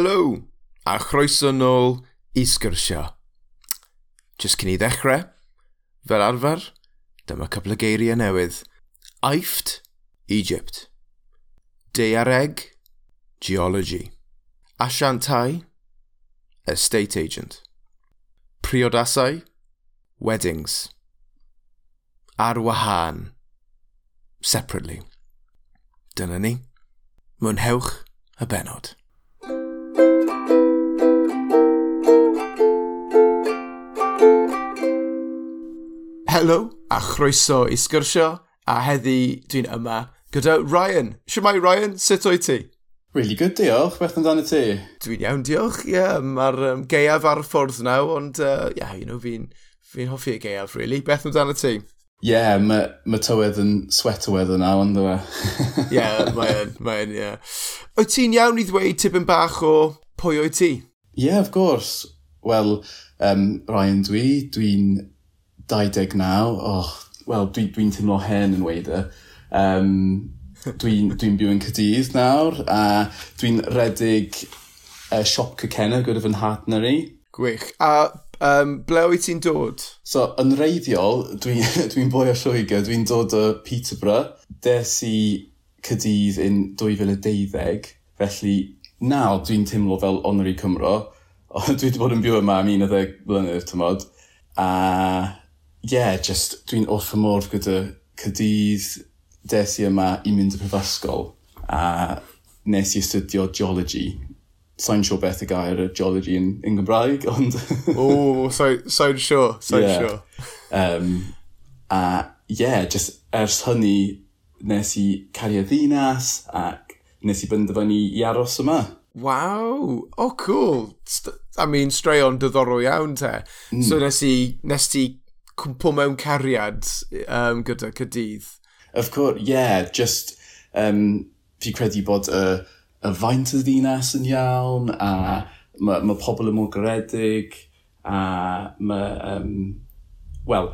helo, a chroeso nôl i sgyrsio. Just cyn i ddechrau, fel arfer, dyma cyfle geiriau newydd. Aifft, Egypt. Deareg, Geology. Asiantai, Estate Agent. Priodasau, Weddings. Ar wahân, separately. Dyna ni. Mwynhewch y benod. Helo a chroeso i sgyrsio a heddi dwi'n yma gyda Ryan. Siwmai Ryan, sut o'i ti? Really good, diolch. Beth amdano ti? Dwi'n iawn, diolch. Ie, yeah, mae'r um, geiaf ar y ffordd naw, ond uh, yeah, you know, fi'n fi hoffi y geiaf, really. Beth amdano ti? Ie, yeah, mae ma tywedd yn sweat o weddw naw, ond dwi. Ie, mae'n, mae'n, ie. Wyt ti'n iawn i ddweud tipyn bach o pwy o'i ti? Ie, yeah, of course. Wel, um, Ryan dwi, dwi'n 29, oh, wel, dwi'n dwi, teimlo hen yn weid e. Um, dwi'n dwi byw yn Cydydd nawr, a dwi'n redig uh, siop cykenna gyda fy nhatner i. Gwych. A um, ble wyt ti'n dod? So, yn reiddiol, dwi'n dwi, boi o Lloegr, dwi'n dod o Peterborough. Des i Cydydd yn 2012, felly nawr dwi'n teimlo fel onori Cymro. dwi wedi bod yn byw yma am 11 blynedd, tymod. A yeah, just dwi'n wrth fy modd gyda Cydydd desi yma i mynd y prifysgol a nes i astudio geology. Sa'n siŵr beth y gair y geology yn, yn Gymraeg, ond... o, sa'n siŵr, sa'n siŵr. Um, a yeah, just ers hynny nes i cario ddinas ac nes i benderfynu i aros yma. Wow, oh, cool! I mean, straeon diddorol iawn te. Mm. So nes i, nes ti cwmpo mewn cariad um, gyda Cydydd. Of course, yeah, just um, fi credu bod y, y faint y ddinas yn iawn, a mae ma pobl yn mwy gredig, a mae, um, well,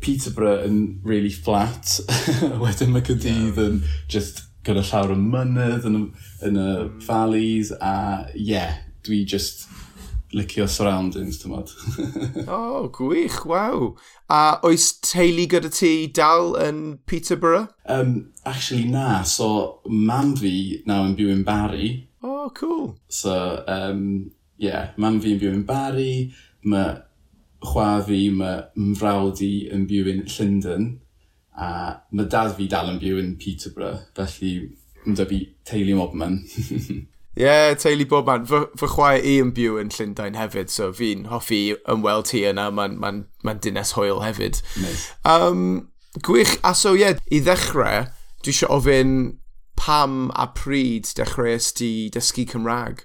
Peterborough yn really flat, wedyn mae Cydydd yn yeah. just gyda llawr y mynydd yn, yn y valleys, a yeah, dwi just licio surroundings, ti'n modd. o, oh, gwych, waw. A oes teulu gyda ti dal yn Peterborough? Um, actually, na. So, mam fi naw yn byw yn Barry. O, oh, cool. So, um, yeah, mam fi yn byw yn Barry. Mae chwa fi, mae mfrawd i yn byw yn Llundain. A mae dad fi dal yn byw yn Peterborough. Felly, ynddo fi teulu mobman. Ie, yeah, teulu bob man. Fy, fy chwaer i yn byw yn Llundain hefyd, so fi'n hoffi ymweld hi yna. Mae'n ma ma dynes hwyl hefyd. Nice. Um, gwych. A so ie, yeah, i ddechrau, dwi eisiau ofyn pam a pryd dechreuais ti dysgu Cymraeg?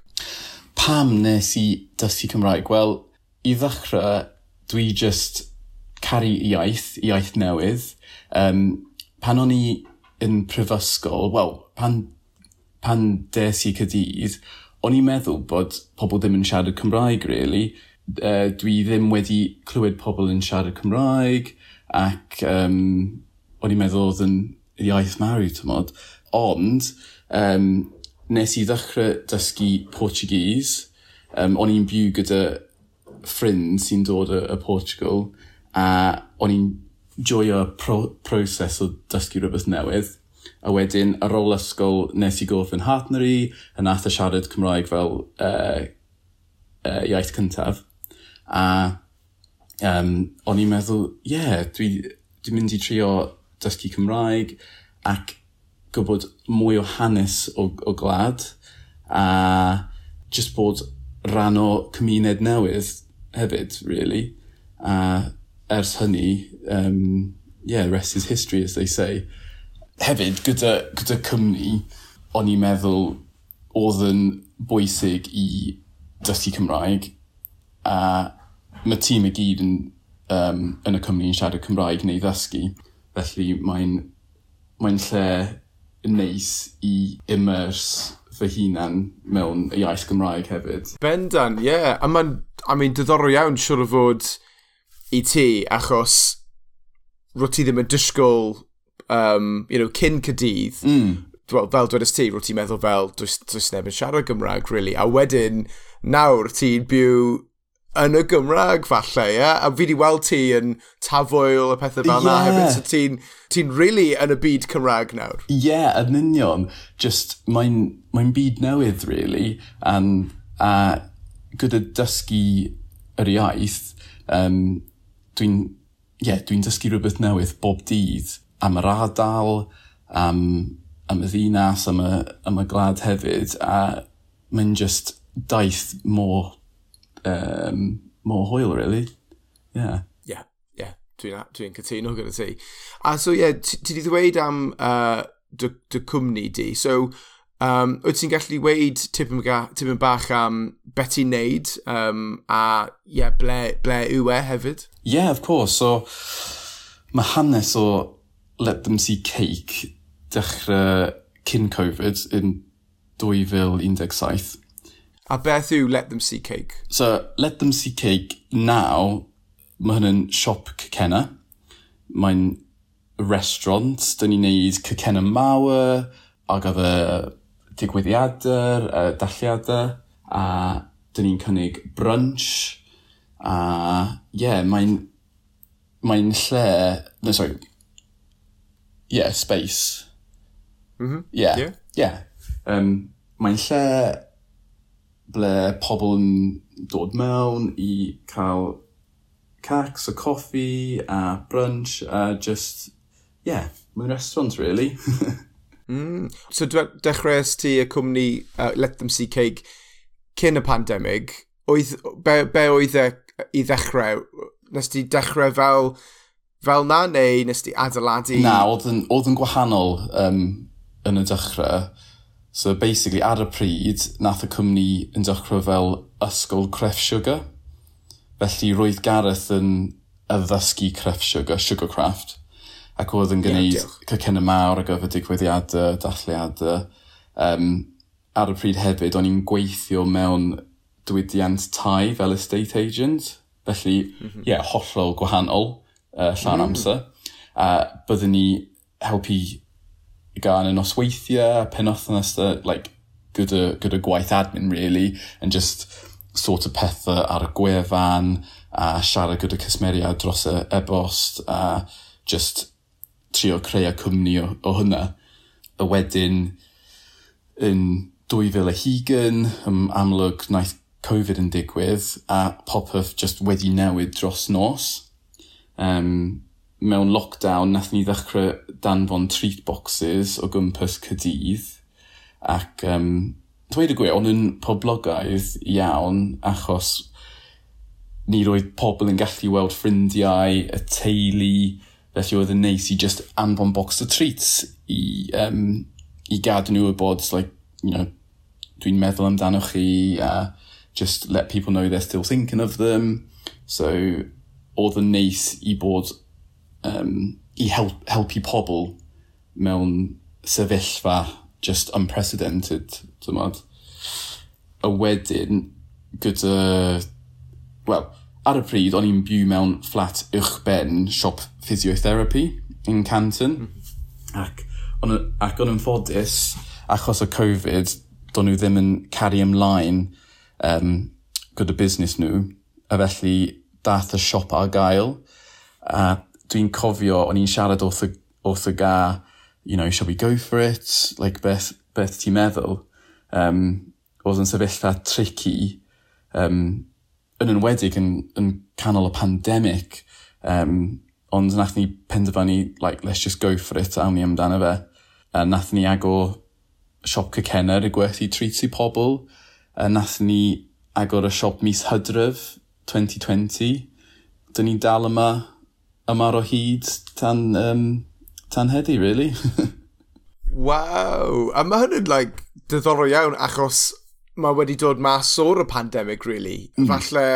Pam nes i dysgu Cymraeg? Wel, i ddechrau, dwi just caru iaith, iaith newydd. Um, pan o'n i yn prifysgol, wel, pan pan des i cydydd, o'n i'n meddwl bod pobl ddim yn siarad Cymraeg, really. Uh, dwi ddim wedi clywed pobl yn siarad Cymraeg, ac um, o'n i'n meddwl oedd yn iaith mawr, tymod. Ond, um, nes i ddechrau dysgu Portuguese. Um, o'n i'n byw gyda ffrind sy'n dod y, y Portugal, a o'n i'n joio pro proses o dysgu rhywbeth newydd a wedyn ar ôl ysgol nes i gof yn Hartneri, a nath y siarad Cymraeg fel uh, uh, iaith cyntaf. A um, o'n i'n meddwl, ie, yeah, dwi'n dwi mynd i trio dysgu Cymraeg ac gwybod mwy o hanes o, o glad a just bod rhan o cymuned newydd hefyd, really. A ers hynny, um, yeah, rest is history, as they say hefyd, gyda, gyda cymni, o'n i'n meddwl oedd yn bwysig i dysgu Cymraeg a mae tîm y gyd yn, um, yn y cymni yn siarad Cymraeg neu ddysgu. Felly mae'n mae lle neis i immerse fy hunan mewn y iaith Gymraeg hefyd. Bendan, ie. Yeah. A mae'n I mean, diddorol iawn siwr o fod i ti, achos rwy ti ddim yn disgwyl um, you know, cyn cydydd, mm. well, fel dwedais ti, rwyt ti'n meddwl fel, does, does neb yn siarad Gymraeg, really. A wedyn, nawr ti'n byw yn y Gymraeg, falle, ie? Yeah? A fi wedi weld ti yn tafwyl y pethau fel yeah. hefyd, so ti'n ti really yn y byd Cymraeg nawr. Ie, yeah, yn union. Just, mae'n mae byd newydd, really. And, a gyda dysgu yr iaith, um, dwi'n yeah, dwi dysgu rhywbeth newydd bob dydd am yr ardal, am, am y ddinas, am y, am y glad hefyd, a mae'n just daith mor, um, mor hwyl, really. Yeah. Yeah, yeah. Dwi'n dwi cytuno gyda ti. A so, yeah, ti wedi ddweud am uh, dy, dy cwmni di. So, um, wyt ti'n gallu dweud tipyn, tipyn bach am beth ti'n neud um, a yeah, ble, ble yw e hefyd? Yeah, of course. So, mae hanes o Let Them See Cake dechrau cyn Covid yn 2017. A beth yw Let Them See Cake? So, Let Them See Cake now, mae hynny'n siop cycenna. Mae'n restaurant, dyn ni'n neud cycenna mawr, ac oedd y digwyddiadau, y dalliadau, a dyn ni'n cynnig brunch, a ie, yeah, mae'n mae lle, no, sorry, yeah, space. Mm -hmm. Yeah. Yeah. yeah. Um, Mae'n lle ble pobl yn dod mewn i cael cacs a coffi a brunch a just, yeah, mae'n restaurant really. mm. So dechreuais ti y cwmni uh, Let Them See Cake cyn y pandemig, oedd, be, be oedd e i ddechrau? Nes ti dechrau fel fel na, neu nes ti adeiladu... Na, oedd yn, oedd yn gwahanol um, yn y dechrau. So basically, ar y pryd, nath y cwmni yn dechrau fel ysgol creff sugar. Felly roedd Gareth yn addysgu creff sugar, sugarcraft. Ac oedd yn gwneud yeah, cycynna mawr ar gyfer digwyddiadau, dathliadau. Um, ar y pryd hefyd, o'n i'n gweithio mewn diwydiant tai fel estate agent. Felly, mhm. ie, mm -hmm. yeah, hollol gwahanol uh, llawn mm. amser. A byddwn ni helpu gael yn osweithiau, penothnus, like, gyda, gyda gwaith admin, really, and just sort of pethau ar y gwefan, a siarad gyda cysmeriad dros y e-bost, a just trio creu cwmni o, o hynna. Y wedyn, yn 2020, ym amlwg naeth Covid yn digwydd, a popeth just wedi newid dros nos um, mewn lockdown nath ni ddechrau danfon treat boxes o gwmpas Cydydd ac um, dweud y gwir, ond yn poblogaidd iawn achos ni roedd pobl yn gallu weld ffrindiau, y teulu, felly oedd yn neis i just anfon box o treats i, um, i gadw nhw y bod, like, you know, dwi'n meddwl amdano chi a just let people know they're still thinking of them. So, oedd yn neis i bod um, i help, helpu pobl mewn sefyllfa just unprecedented, dymod. A wedyn, gyda... Wel, ar y pryd, o'n i'n byw mewn fflat uwchben siop physiotherapy yn Canton. Mm. Ac, on, ac o'n yn ffodus, achos o Covid, do'n nhw ddim yn caru ymlaen um, gyda busnes nhw. A felly, dath y siop ar gael. A dwi'n cofio, o'n i'n siarad wrth y, wrth y ga, you know, shall we go for it? Like, beth, beth ti'n meddwl? Um, oedd yn sefyllfa tricky, um, yn enwedig yn, yn canol y pandemig, um, ond nath ni penderfynu, like, let's just go for it, awn ni amdano fe. A nath ni agor siop cycenner i gwerthu treats i pobl, a nath ni agor y siop mis hydref 2020. Dyn ni'n dal yma, ymar o hyd tan, um, tan heddi, really. Waw! A mae hynny'n like, diddorol iawn achos mae wedi dod mas o'r y pandemig, really. Mm. Falle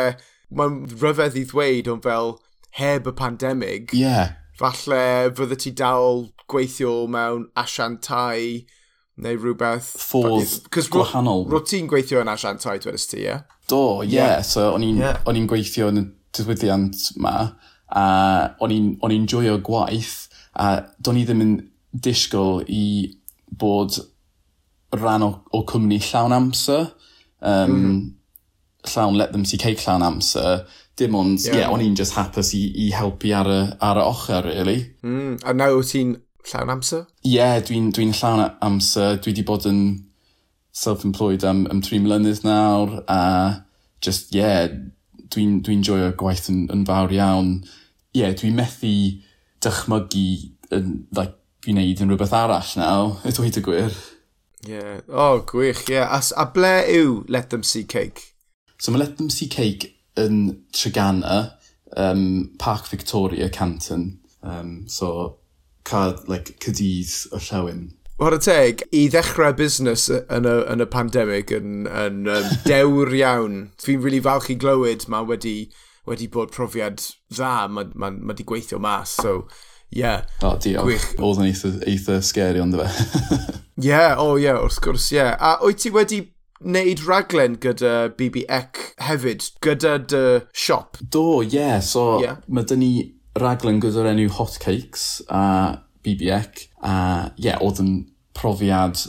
mae'n rhyfedd i ddweud ond fel heb y pandemig. Yeah. Falle fydde ti dal gweithio mewn asiantau neu rhywbeth... Ffordd gwahanol. Ro, ti'n gweithio yn asiantaid wedys ti, ie? Yeah? Do, ie. Yeah. yeah. So, o'n i'n yeah. Gweithio yn y dydwyddiant ma, a o'n i'n joio gwaith, a do'n i ddim yn disgwyl i bod rhan o, o cwmni llawn amser. Um, mm -hmm. Llawn let them see cake llawn amser. Dim ond, ie, yeah. yeah, o'n i'n just hapus i, i helpu ar y, ar y ochr, really. Mm, a nawr ti'n llawn amser? Ie, yeah, dwi'n dwi, llawn amser. Dwi wedi bod yn self-employed am, am tri mlynedd nawr a just, ie, yeah, dwi'n dwi joio gwaith yn, yn fawr iawn. Ie, yeah, dwi'n methu dychmygu yn, like, fi'n neud yn rhywbeth arall naw, y dweud y gwir. Ie, yeah. o, oh, gwych, ie. Yeah. A, a ble yw Let Them See Cake? So mae Let Them See Cake yn Tregana, um, Park Victoria, Canton. Um, so cael like, cydydd o llawn. Wel, y teg, i ddechrau busnes yn y, yn y pandemig yn, yn, yn dewr iawn. Fi'n rili really falch i glywed mae wedi, wedi bod profiad dda, mae ma, ma wedi gweithio mas, so yeah. O, oh, diolch. Gwych. Oedd yn eitha, eitha scary ond fe. Ie, o ie, wrth gwrs, ie. Yeah. A wyt ti wedi wneud raglen gyda BB Ec hefyd, gyda dy siop? Do, ie. Yeah. So, yeah. mae dyn ni raglen gyda'r enw Hot Cakes a BBEC. A ie, yeah, oedd yn profiad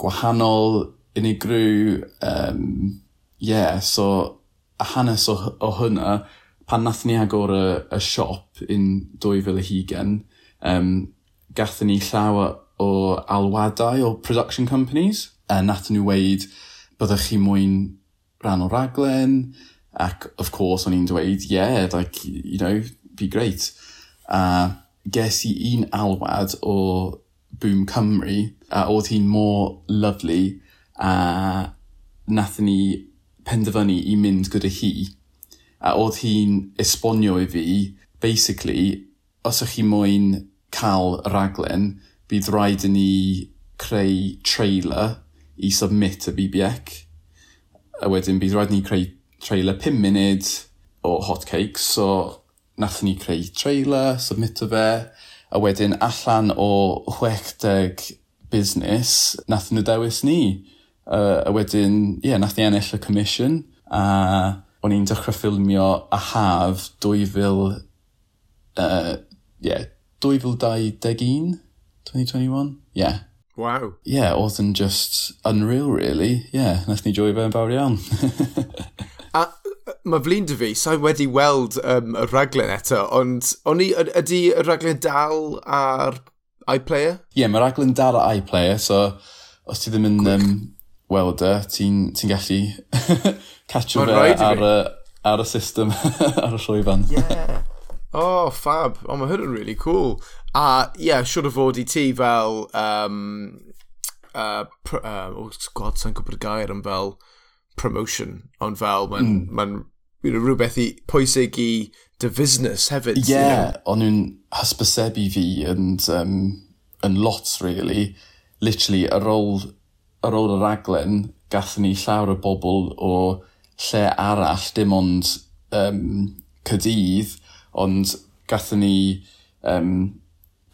gwahanol, unigryw, um, yeah, so a hanes o, o hynna, pan nath ni agor y, y siop yn 2020, um, gathen ni llawer o alwadau o production companies. A nath nhw weid, byddwch chi mwyn rhan o raglen, ac of course o'n i'n dweud, yeah, like, you know, be great. A ges i un alwad o Boom Cymru, a oedd hi'n mor lovely, a nath ni penderfynu i mynd gyda hi. A oedd hi'n esbonio i fi, basically, os ych chi moyn cael raglen, bydd rhaid i ni creu trailer i submit y BBEC. A wedyn bydd rhaid i ni creu trailer 5 munud o hotcakes, so nath ni creu trailer, submit o fe, a wedyn allan o 60 busnes, nath nhw dewis ni. Uh, a wedyn, ie, yeah, nath ni ennill y commission, a o'n i'n dechrau ffilmio a haf 2000, uh, yeah, 2021, 2021, yeah. Wow. Yeah, oedd yn just unreal, really. Yeah, nath ni joio fe yn fawr iawn. mae flin dy fi, sa'i wedi weld um, y raglen eto, ond o'n i, ydy y raglen dal ar iPlayer? Ie, yeah, mae'r raglen dal ar iPlayer, so os ti ddim yn um, weld e, ti'n ti gallu catcho fe ar, y, ar y system, ar y llwyfan. Yeah. Oh, fab. Oh, mae hyn yn really cool. A, ie, yeah, siwr o fod i ti fel... Um, uh, uh, oh, god, sa'n gwybod gair yn fel promotion, ond fel mae'n mm. ma rhywbeth i pwysig i dy fusnes hefyd. Ie, yeah, you know? o'n nhw'n hysbysebu fi yn, um, yn lot, really. Literally, ar ôl, ar ôl y raglen, gathen ni llawer o bobl o lle arall, dim ond um, Cydydd, ond gathen ni um,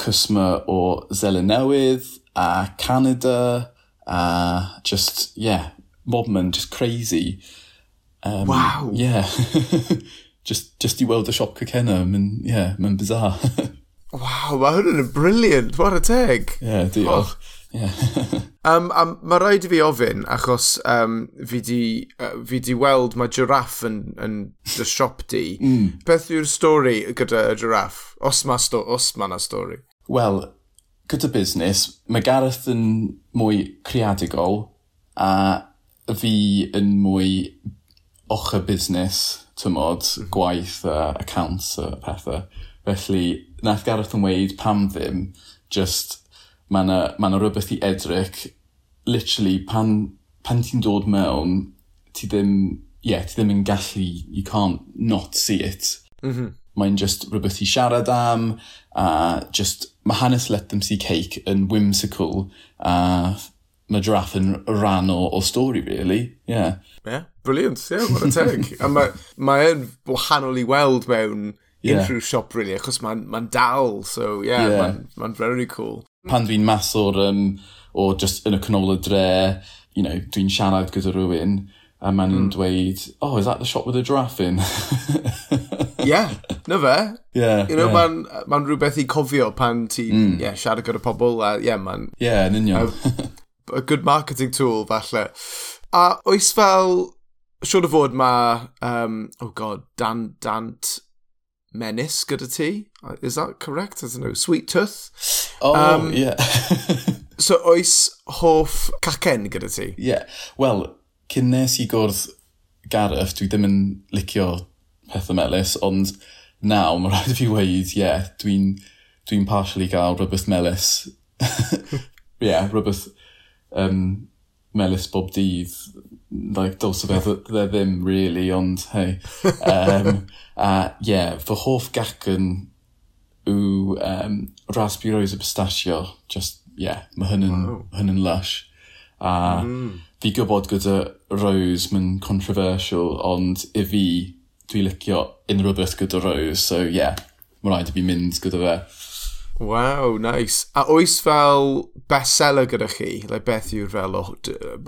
cwsma o Zelenewydd a Canada a just, yeah, mobman, just crazy. Um, wow! Yeah. just, just i weld y siop cacenna, mae'n yeah, mae'n bizar. wow, mae hwn brilliant, briliant, what a teg. Yeah, diolch. Oh. Yeah. um, um, mae rhaid i fi ofyn, achos um, fi, di, uh, fi di weld mae giraff yn, yn dy siop di. Mm. Beth yw'r stori gyda y giraff? Os mae sto os ma na stori? Wel, gyda busnes, mae Gareth yn mwy creadigol a fi yn mwy ochr busnes, tymod, mhm. gwaith a accounts a pethau. Felly, nath Gareth yn weid pam ddim, just mae yna ma, rhywbeth i edrych, literally, pan, pan ti'n dod mewn, ti ddim, yeah, ti ddim yn gallu, you can't not see it. Mm -hmm. Mae'n just rhywbeth i siarad am, a just, mae hanes Let Them See Cake yn whimsical, a mae draff yn rhan o, o stori, really, yeah yeah, brilliant, yeah, what a teg. a mae ma e'n wahanol i weld mewn yeah. unrhyw siop, really, achos mae'n ma, dal, so yeah, yeah. mae'n ma, very cool. Pan dwi'n mas o'r, um, o just yn y canol y dre, you know, dwi'n siarad gyda rhywun, a mae'n mm. dweud, oh, is that the shop with the giraffe in? yeah, na fe. Yeah, you know, yeah. Mae'n ma rhywbeth i cofio pan ti'n mm. yeah, siarad gyda pobl, a yeah, mae'n... Yeah, yn union. a, a good marketing tool, falle. A oes fel, siwr o fod mae, um, oh god, dan, dant menis gyda ti? Is that correct? I don't know. Sweet tooth? Oh, um, yeah. so oes hoff cacen gyda ti? Yeah. Wel, cyn nes i gwrdd Gareth, dwi ddim yn licio pethau melus, ond naw, mae rhaid i fi weid, ie, yeah, dwi'n dwi partially gael rhywbeth melus. Ie, yeah, rhywbeth um, melus bob dydd, like, dos o beth dde ddim, really, ond hei. Um, a, ie, yeah, fy hoff gacen yw um, raspberries a pistachio. Just, ie, yeah, mae hyn yn, wow. hyn yn lush. A mm. fi gwybod gyda rose, mae'n controversial, ond i fi, dwi licio unrhyw beth gyda rose, so ie, yeah, mae rhaid i fi mynd gyda fe. Wow, nice. A oes fel bestseller gyda chi? Like, beth yw'r fel, oh,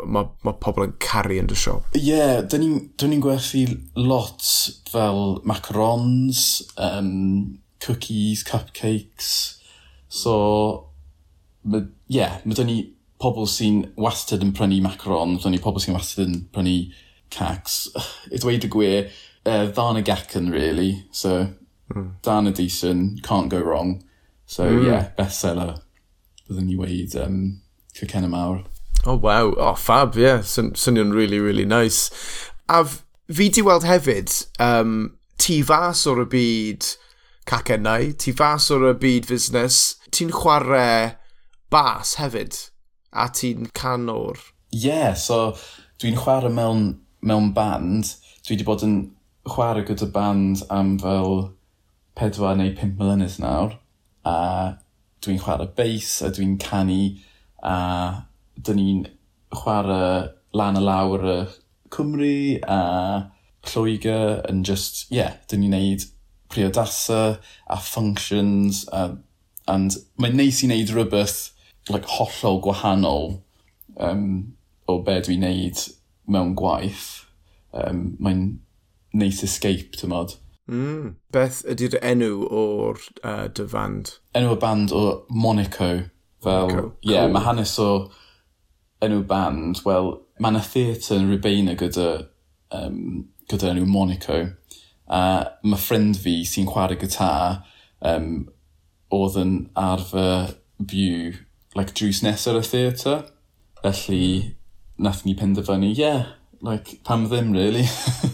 mae ma pobl yn caru yn dy siop? Ie, yeah, dyn ni'n ni, gwerthu lot fel macarons, um, cookies, cupcakes. So, ie, yeah, mae dyn ni pobl sy'n wastad yn prynu macaron, dyn ni pobl sy'n wastad yn prynu cacs. I dweud y gwir, uh, ddan y gacen, really. So, mm. dan y decent, can't go wrong. So, mm. yeah, bestseller, byddwn ni weid um, Cyrcenna Mawr. Oh, wow. Oh, fab, yeah. Yeah. Swnio'n really, really nice. A fi di weld hefyd, um, ti fas o'r y byd cacennau, ti fas o'r y byd fusnes, ti'n chwarae bas hefyd, a ti'n canwr. Yeah, so dwi'n chwarae mewn, mewn band. Dwi wedi bod yn chwarae gyda band am fel pedwar neu pimp mlynedd nawr a dwi'n chwarae bass a dwi'n canu a dyn ni'n chwarae lan y lawr y Cymru a Lloegr yn just, ie, yeah, dyn ni'n neud priodasa a functions a, and mae'n neis i wneud rhywbeth like, hollol gwahanol um, o be dwi'n neud mewn gwaith. Um, mae'n neis escape, ti'n modd. Mm. Beth ydy'r enw o'r uh, dy fand? Enw y band o Monaco. Fel, Monaco. Cool. Yeah, mae hanes o enw band, wel, mae yna theatr yn Rybeinna gyda, um, gyda enw Monaco. A uh, mae ffrind fi sy'n chwarae gytar um, oedd yn arfer byw like, drws nesaf y theatr. Felly, nath ni penderfynu, yeah, like, pam ddim, really.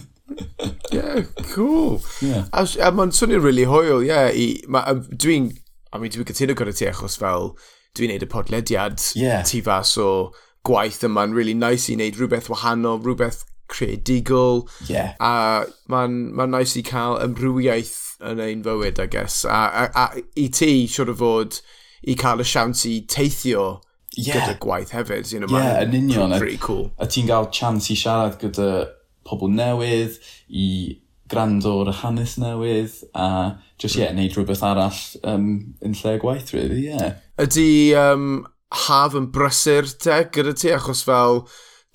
Yeah, cool. Yeah. A, a mae'n swnio'n really hwyl, yeah. Dwi'n, I mean, dwi'n cytuno gyda ti achos fel dwi'n neud y podlediad yeah. tu fas o gwaith yma'n really nice i wneud rhywbeth wahanol, rhywbeth creadigol. Yeah. A mae'n ma nice i cael ymrwyiaeth yn ein fywyd, I guess. A, a, a i ti, siwr o fod, i cael y siawns i teithio yeah. gyda gwaith hefyd. You know, yeah, yn union. Pretty cool. A ti'n cael chance i siarad gyda pobl newydd, i gwrando ar y hanes newydd a just ie, yeah, neud rhywbeth arall um, yn lle gwaith, really, ie. Yeah. Ydy um, haf yn brysur te gyda ti, achos fel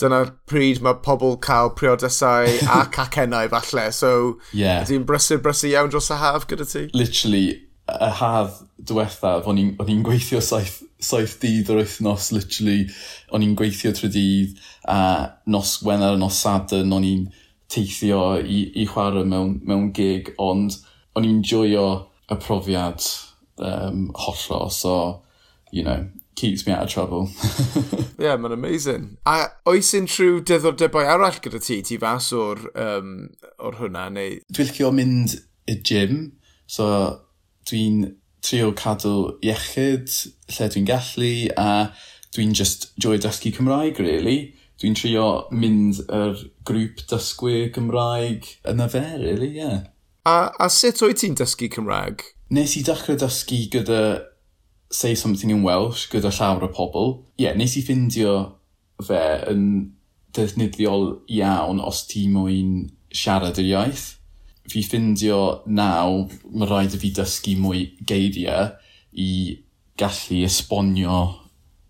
dyna'r pryd mae pobl cael priodesau a cacennau falle, so yeah. ydy'n brysur brysur iawn dros y haf gyda ti? Literally, y haf diwethaf, o'n i'n gweithio saith, saith dydd yr wythnos, literally, o'n i'n gweithio trwy dydd, a nos Wener, nos Sadyn, o'n i'n teithio i, i chwarae mewn, mewn gig, ond o'n i'n joio y profiad um, hollol, so, you know, keeps me out of trouble. yeah, mae'n amazing. A oes unrhyw diddordebau arall gyda ti? Ti fas o'r, um, or hwnna? Neu... Dwi'n licio mynd y gym, so dwi'n trio cadw iechyd lle dwi'n gallu a dwi'n just joio dysgu Cymraeg, really dwi'n trio mynd yr grŵp dysgu Cymraeg yn y fe, really. Yeah. A, a sut oed ti'n dysgu Cymraeg? Nes i dechrau dysgu gyda Say Something in Welsh gyda llawer o pobl. Ie, yeah, nes i ffindio fe yn defnyddiol iawn os ti moyn siarad yr iaith. Fi ffindio naw, mae rhaid i fi dysgu mwy geiriau i gallu esbonio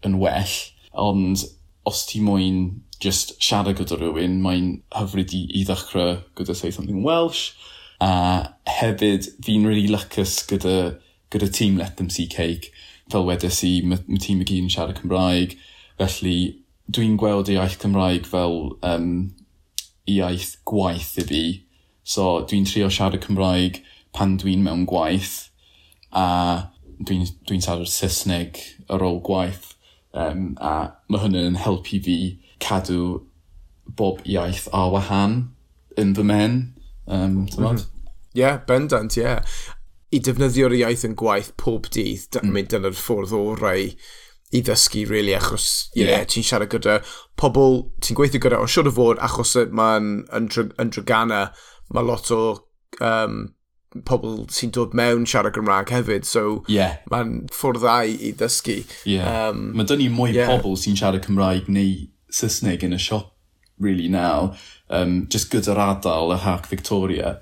yn well, ond ti moyn just siarad gyda rhywun, mae'n hyfryd i, i ddechrau gyda Say Something Welsh. A hefyd, fi'n really lycus gyda, gyda tîm Let Them See Cake. Fel wedes i, mae ma tîm y gyd yn siarad Cymraeg. Felly, dwi'n gweld iaith Cymraeg fel um, iaith gwaith i fi. So, dwi'n trio siarad Cymraeg pan dwi'n mewn gwaith. A dwi'n dwi, n, dwi n siarad Saesneg ar ôl gwaith Um, a mae hynny'n helpu fi cadw bob iaith ar wahan yn fy men. Um, mhm. Ie, mm. -hmm. yeah, bendant, ie. Yeah. I defnyddio'r iaith yn gwaith pob dydd, dyna mm. dyna'r ffordd o rai i ddysgu, really, achos yeah. yeah, ti'n siarad gyda pobl, ti'n gweithio gyda, ond siwr o fod, achos mae'n yn, yn drygana, mae lot o um, pobl sy'n dod mewn siarad Gymraeg hefyd, so yeah. mae'n ffwrdd dda i ddysgu. Yeah. Um, mae dyn ni mwy yeah. pobl sy'n siarad Cymraeg neu Saesneg yn y siop, really, now, um, just gyda'r adael, y hac Victoria,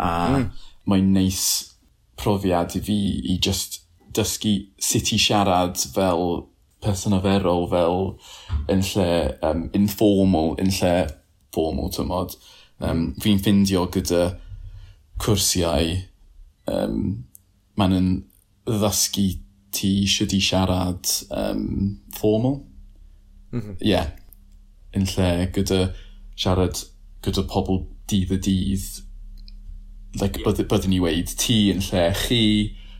a mm. mae'n neis profiad i fi i just dysgu sut i siarad fel person personaferol, fel yn lle um, informal, yn lle formal, tymod. Um, fi'n ffindio gyda cwrsiau um, maen yn ddysgu ti sydd i siarad um, formal. Mhm. Ie. Mm -hmm. yeah. Yn lle gyda siarad gyda pobl dydd y dydd, like, yeah. byddwn ni weid ti yn lle chi,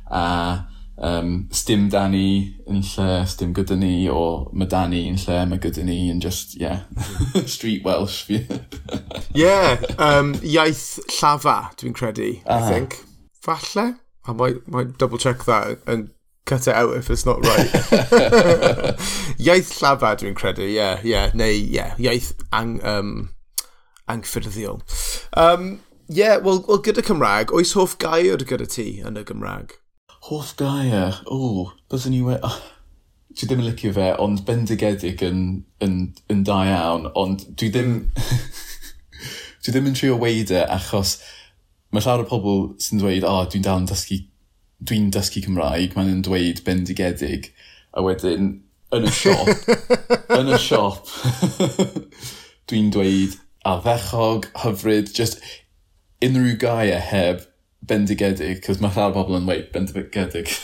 a um, stym da ni yn lle, stym gyda ni, o mae da ni yn lle, mae gyda ni yn just, yeah, street Welsh yeah, um, iaith llafa, dwi'n credu, uh -huh. I think. Falle? I might, might double check that and cut it out if it's not right. iaith llafa, dwi'n credu, yeah, yeah, neu, yeah, iaith ang, um, angffyrddiol. Um, yeah, well, well, gyda Cymraeg, oes hoff gair gyda ti yn y Gymraeg? Hoff gair, o, byddwn i we... Oh, dwi ddim yn licio fe, ond bendigedig yn, yn, yn da iawn, ond dwi ddim... dwi ddim yn trio weid e, achos mae llawer o pobl sy'n dweud, o, oh, dwi'n dal yn dysgu... Dwi'n dysgu Cymraeg, mae'n yn dweud bendigedig, a wedyn, yn y siop, yn y siop, dwi'n dweud a ddechog, hyfryd, just unrhyw gair heb bendigedig, cos mae llawer bobl yn weid bendigedig.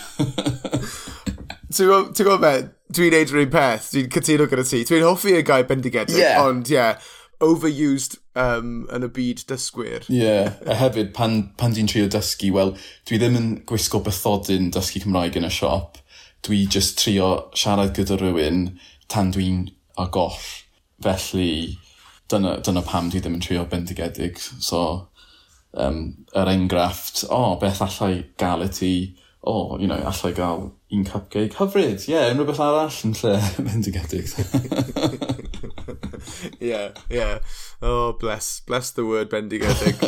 Ti'n gwybod be? Dwi'n neud rhywun peth. Dwi'n cytuno gyda ti. Dwi'n hoffi y gair bendigedig, yeah. ond ie, yeah, overused um, yn y byd dysgwyr. Ie, yeah. a hefyd pan, pan dwi'n trio dysgu, wel, dwi ddim yn gwisgo bythodyn dysgu Cymraeg yn y siop. Dwi just trio siarad gyda rhywun tan dwi'n agoll. Felly, dyna, dyna pam dwi ddim yn trio bendigedig. So, um, yr enghraifft, o, oh, beth allai gael y ti, o, oh, you know, allai gael un cupcake hyfryd, ie, yeah, unrhyw beth arall yn lle mendigedig. Ie, ie. Oh, bless, bless the word bendigedig.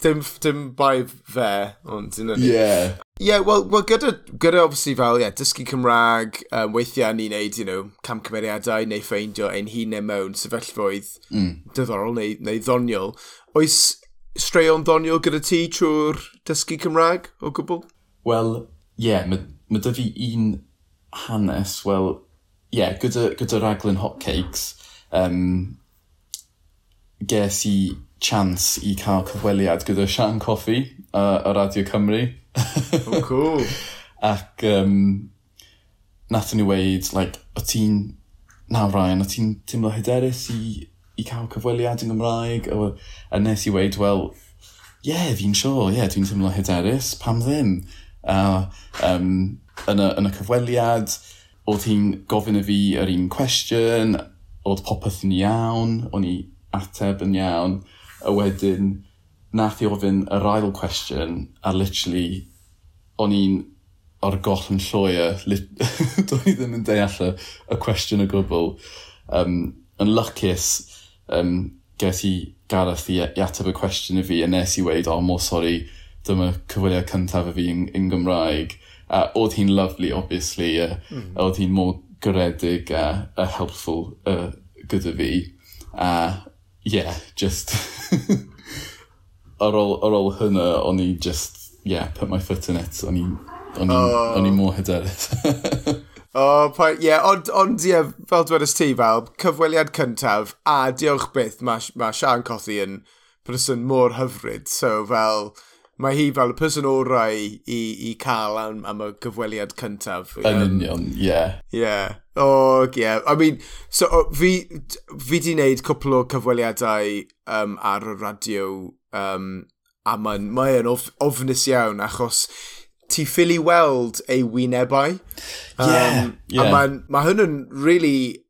dim, dim bai fe, ond dyn nhw. Ie. Ie, wel, well, gyda, gyda obviously fel, yeah, dysgu Cymraeg, um, weithiau ni'n neud, you know, cam cymeriadau neu ffeindio ein hunain mewn sefyllfoedd mm. diddorol neu, neu ddoniol. Oes straeon ddoniol gyda ti trwy'r dysgu Cymraeg o gwbl? Wel, ie, yeah, mae, ma dy fi un hanes, wel, ie, yeah, gyda, gyda raglen hotcakes, um, ges i chance i cael cyfweliad gyda Sian Coffi uh, a Radio Cymru. oh, cool. Ac um, nath ni weid, like, o ti'n, na Ryan, o ti'n teimlo hyderus i i cael cyfweliad yn Gymraeg, a, a nes i weid, wel, ie, yeah, fi'n siŵr, sure, ie, yeah, dwi'n teimlo hyderus, pam ddim? A um, yn, y, yn y cyfweliad, oedd hi'n gofyn y fi yr un cwestiwn, oedd popeth yn iawn, o'n i ateb yn iawn, a wedyn nath i ofyn yr ail cwestiwn, a literally, o'n i'n o'r goll yn llwyr, doedd i ddim yn deall y y cwestiwn o gwbl. Um, yn lycus, um, ges i Gareth i, i ateb y cwestiwn i fi a nes i weid, o, oh, mor sori, dyma cyfwyliau cyntaf y fi yn, yn Gymraeg. A oedd hi'n lovely, obviously, a, mm. oedd hi'n mor garedig a, a helpful uh, gyda fi. A, yeah, just... ar, ôl, ar ôl hynna, o'n i just, yeah, put my foot in it. O'n i, o'n i, oh. o'n i mor hyderus. O, oh, ie, ond, ond ie, fel dwedais ti fel, cyfweliad cyntaf, a diolch byth, mae ma Sian Cothi yn person mor hyfryd, so fel, mae hi fel y person orau i, i cael am, am y gyfweliad cyntaf. Yn union, ie. Ie, o, ie. I mean, so, oh, fi, fi di wneud cwpl o cyfweliadau um, ar y radio um, a mae'n mae of, ofnus iawn achos ti ffili weld ei wynebau. Um, yeah, yeah. A mae ma hwn really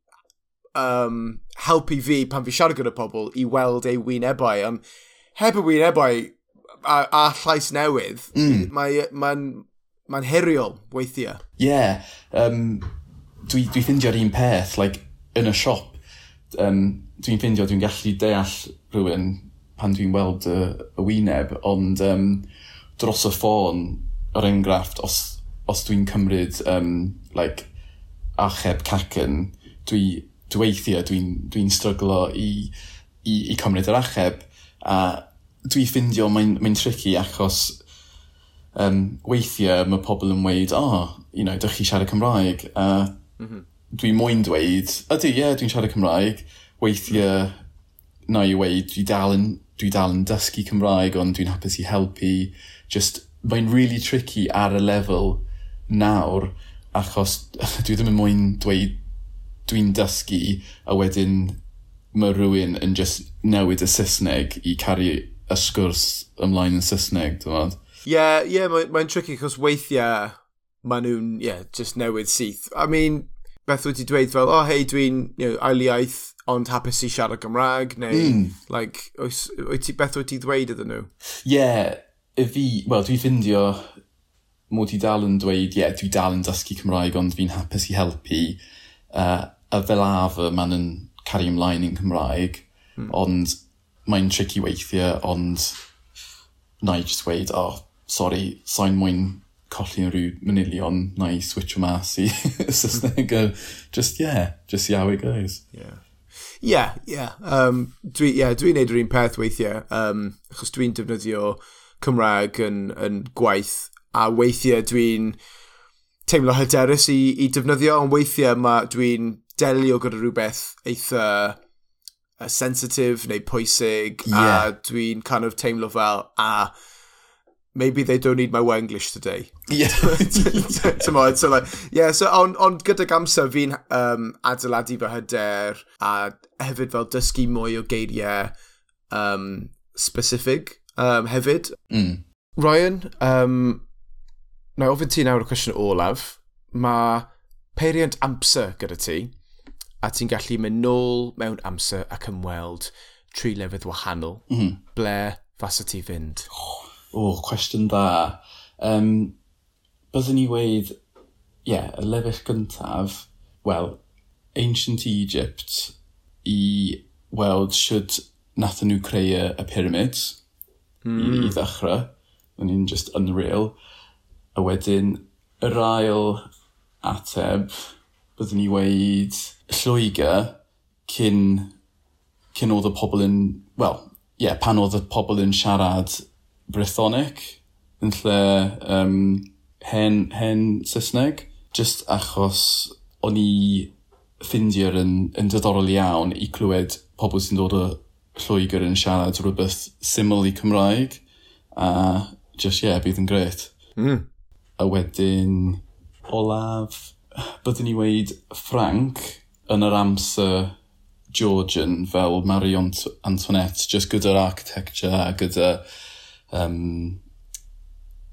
um, helpu fi pan fi siarad gyda pobl i weld ei wynebau. Um, heb y wynebau a, a llais newydd, mm. mae'n ma ma heriol weithiau. Ie. Yeah. Um, dwi, dwi ffindio'r un peth, like, yn y siop, um, dwi'n ffindio, dwi'n gallu deall rhywun pan dwi'n weld y, y wyneb, ond um, dros y ffôn, er enghraifft, os, os dwi'n cymryd um, like, acheb cacen, dwi, dwi weithiau dwi'n dwi, dwi stryglo i, i, i cymryd yr acheb. A dwi ffindio mae'n mae tricky achos um, weithiau mae pobl yn weid, o, oh, you know, dych chi siarad Cymraeg. A mm -hmm. dwi moyn dweud, ydy, ie, yeah, dwi'n siarad Cymraeg. Weithiau, na i weid, dwi dal yn, dwi dal yn dysgu Cymraeg, ond dwi'n hapus i helpu. Just mae'n really tricky ar y lefel nawr, achos dwi ddim yn mwyn dweud dwi'n dysgu, a wedyn mae rhywun yn just newid y Saesneg i caru y sgwrs ymlaen yn Saesneg, dwi'n meddwl. Ie, yeah, yeah, mae'n mae tricky, achos weithiau maen nhw'n, yeah, just newid syth. I mean, beth wyt ti dweud fel, oh, hei, dwi'n you know, ailiaeth ond hapus i siarad Gymraeg, neu, mm. like, oes, oes, beth wyt ti dweud iddyn nhw? Ie, yeah, y fi, wel, dwi'n ffindio mod i dal yn dweud, ie, yeah, dwi dal yn dysgu Cymraeg, ond fi'n hapus i helpu. Uh, a fel afer, ma'n yn cario ymlaen yn Cymraeg, mm. ond mae'n tricky weithiau, ond na i just weid, oh, sorry, sa'n mwyn colli yn rhyw manilion, na i switch o mas i Saesneg. just, yeah, just see how it goes. Yeah. Yeah. Yeah. Um, dwi'n yeah, dwi neud yr un peth weithiau, um, achos dwi'n defnyddio Cymraeg yn, yn gwaith, a weithiau dwi'n teimlo hyderus i, i defnyddio, ond weithiau mae dwi'n delio gyda rhywbeth eitha sensitif neu pwysig, yeah. a dwi'n kind of teimlo fel, a maybe they don't need my Wenglish today. Yeah. Tomorrow, so like, yeah, so on, on gyda gamsa fi'n um, adeiladu fy hyder, a hefyd fel dysgu mwy o geiriau um, specific um, hefyd. Mm. Ryan, um, na ofyn ti nawr y cwestiwn olaf. Mae peiriant amser gyda ti, a ti'n gallu mynd nôl mewn amser ac ymweld tri lefydd wahanol. Mm. Ble fasa ti fynd? O, oh, cwestiwn dda. Um, byddwn ni weid, ie, yeah, y lefydd gyntaf, well, ancient Egypt i weld sydd nath nhw creu y pyramids mm. i, i hmm. ddechrau. O'n un just unreal. A wedyn, yr ail ateb, byddwn ni weid Lloegr cyn, cyn oedd y pobl yn, wel, ie, yeah, pan oedd y pobl yn siarad Brythonic yn lle um, hen, hen Saesneg, just achos o'n i ffindio'r yn, yn diddorol iawn i clywed pobl sy'n dod o Lloegr yn siarad rhywbeth syml i Cymraeg a just yeah, bydd yn gret. Mm. A wedyn olaf, byddwn ni weid Frank yn yr amser Georgian fel Marie Antoinette, just gyda'r architecture a gyda, um,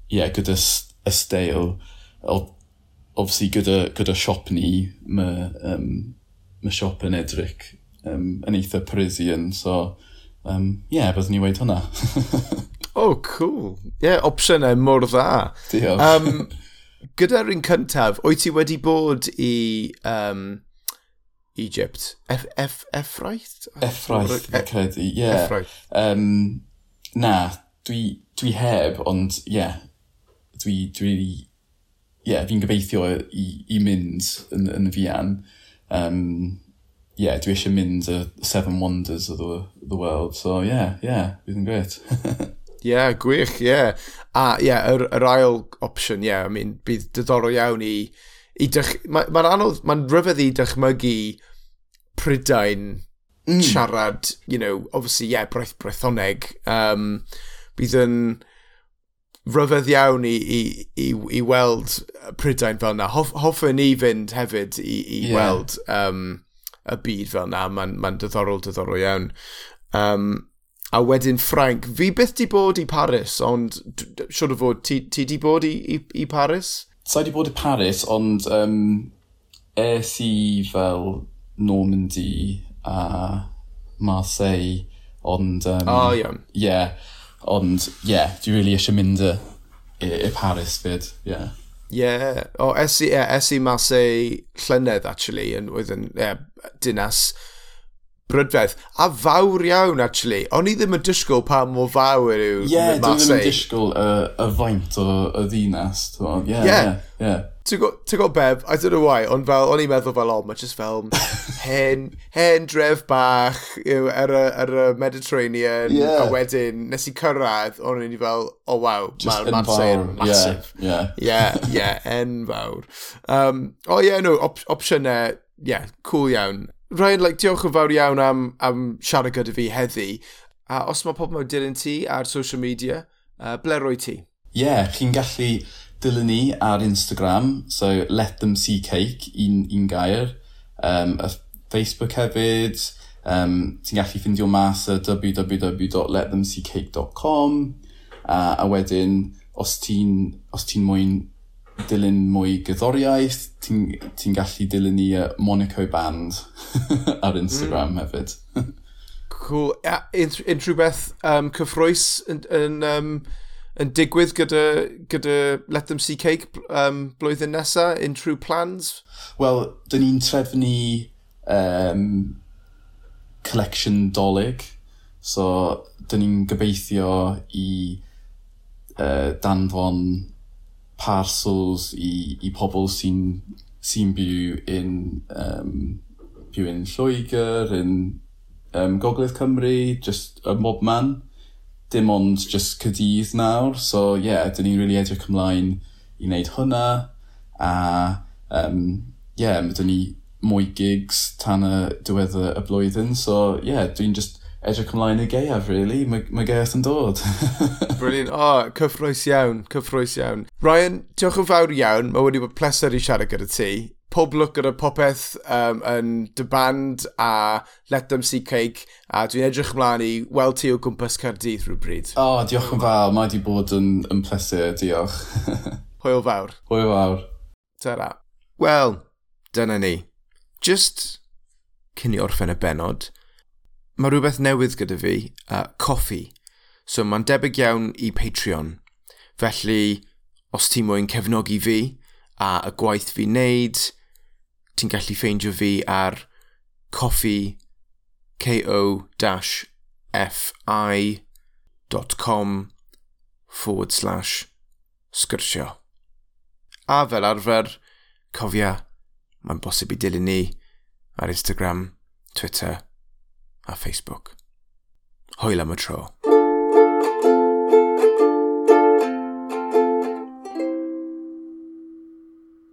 yeah, gyda y steil. Obviously, gyda, gyda siop ni, mae um, ma siop yn edrych um, yn eitha Parisian, so um, yeah, byddwn ni weid hwnna. oh, cool. Ie, yeah, opsiynau mor dda. Diolch. Um, gyda'r un cyntaf, wyt ti wedi bod i um, Egypt? Eff, eff, effraith? Effraith, e credu, ie. Yeah. Effraith. Um, na, dwi, dwi heb, ond ie, yeah, dwi, dwi, ie, yeah, fi'n gobeithio i, i mynd yn, yn fian. Um, yeah, dwi eisiau mynd y Seven Wonders of the, the World. So, yeah, yeah, bydd yn gret. yeah, gwych, yeah. A, yeah, yr, yr ail opsiwn, yeah, I mean, bydd diddorol iawn i... i dych... Mae'n ma anodd, mae'n rhyfedd i dychmygu Prydain mm. siarad, you know, obviously, yeah, breth, brethoneg. Um, bydd yn rhyfedd iawn i, i, i, i weld Prydain fel yna. Hoff, hoffwn ni fynd hefyd i, i yeah. weld... Um, y byd fel na, mae'n ma diddorol, diddorol iawn. Um, a wedyn Frank, fi byth di bod i Paris, ond siwr o fod, ti, ti di bod i, i, i Paris? Sa so, di bod i Paris, ond um, es i fel Normandy a Marseille, ond... Um, oh, iawn. Yeah. yeah, ond, yeah, dwi really eisiau mynd i, i Paris fyd. Yeah yeah. o oh, es i, yeah, es i mas ei llynedd, actually, yn, oedd yn yeah, dinas brydfedd. A fawr iawn, actually. O'n i ddim yn disgwyl pa mor fawr yw Ie, yeah, dwi ddim yn disgwyl y, y faint o y ddinas. Ie, ie, ie. Ti'n gwybod Beb, I don't know why, ond fel, o'n i'n meddwl fel, o, mae just fel hen, hen dref bach yw, ar, y, ar y Mediterranean, yeah. a wedyn, nes i cyrraedd, o'n i'n fel, o oh, waw, mae'r Marseille yn massive. Yeah, yeah. Yeah, yeah, enfawr. Um, o oh, ie, yeah, no, op opsiynau, ie, yeah, cool iawn. Ryan, like, diolch yn fawr iawn am, am siarad gyda fi heddi. A os mae pobl mewn dilyn ti ar social media, uh, ble roi ti? Ie, yeah, chi'n gallu dilyn ni ar Instagram, so let them see cake, un, un gair. Um, a Facebook hefyd, um, ti'n gallu ffindio mas ar www.letthemseecake.com uh, a wedyn, os ti'n ti moyn dilyn mwy gyddoriaeth, ti'n ti gallu dilyn i uh, Monaco Band ar Instagram mm. hefyd. cool. Yeah, unrhyw beth um, cyffroes yn, yn, um, yn digwydd gyda, gyda Let Them See Cake um, blwyddyn nesaf? Unrhyw plans? Wel, dyn ni'n trefnu um, collection dolyg. So, dyn ni'n gobeithio i uh, danfon parcels i, i pobl sy'n sy byw yn um, byw yn Lloegr, yn um, Gogledd Cymru, just a mob man. Dim ond just Cydydd nawr, so ie, yeah, dyn ni'n really edrych ymlaen i wneud hwnna. A um, yeah, dyn ni mwy gigs tan y diwedd y blwyddyn, so ie, yeah, dwi'n just edrych ymlaen i geiaf, really. Mae, mae geiaf yn dod. Brilliant. O, oh, cyffroes iawn, cyffroes iawn. Ryan, diolch yn fawr iawn. Mae wedi bod pleser i siarad gyda ti. Pob lwc gyda popeth um, yn dy band a Let Them See Cake a dwi'n edrych ymlaen i weld ti o gwmpas Cardydd rhywbryd. O, oh, diolch yn fawr. Mae wedi bod yn, yn pleser, diolch. Hwyl fawr. Hwyl fawr. Ta-ra. Wel, dyna ni. Just cyn i orffen y benod, Mae rhywbeth newydd gyda fi, uh, coffi. So mae'n debyg iawn i Patreon. Felly, os ti moyn cefnogi fi a y gwaith fi wneud, ti'n gallu ffeindio fi ar coffi ko-fi.com forward slash sgyrsio. A fel arfer, cofia, mae'n bosib i dilyn ni ar Instagram, Twitter, a Facebook. Hwyl am.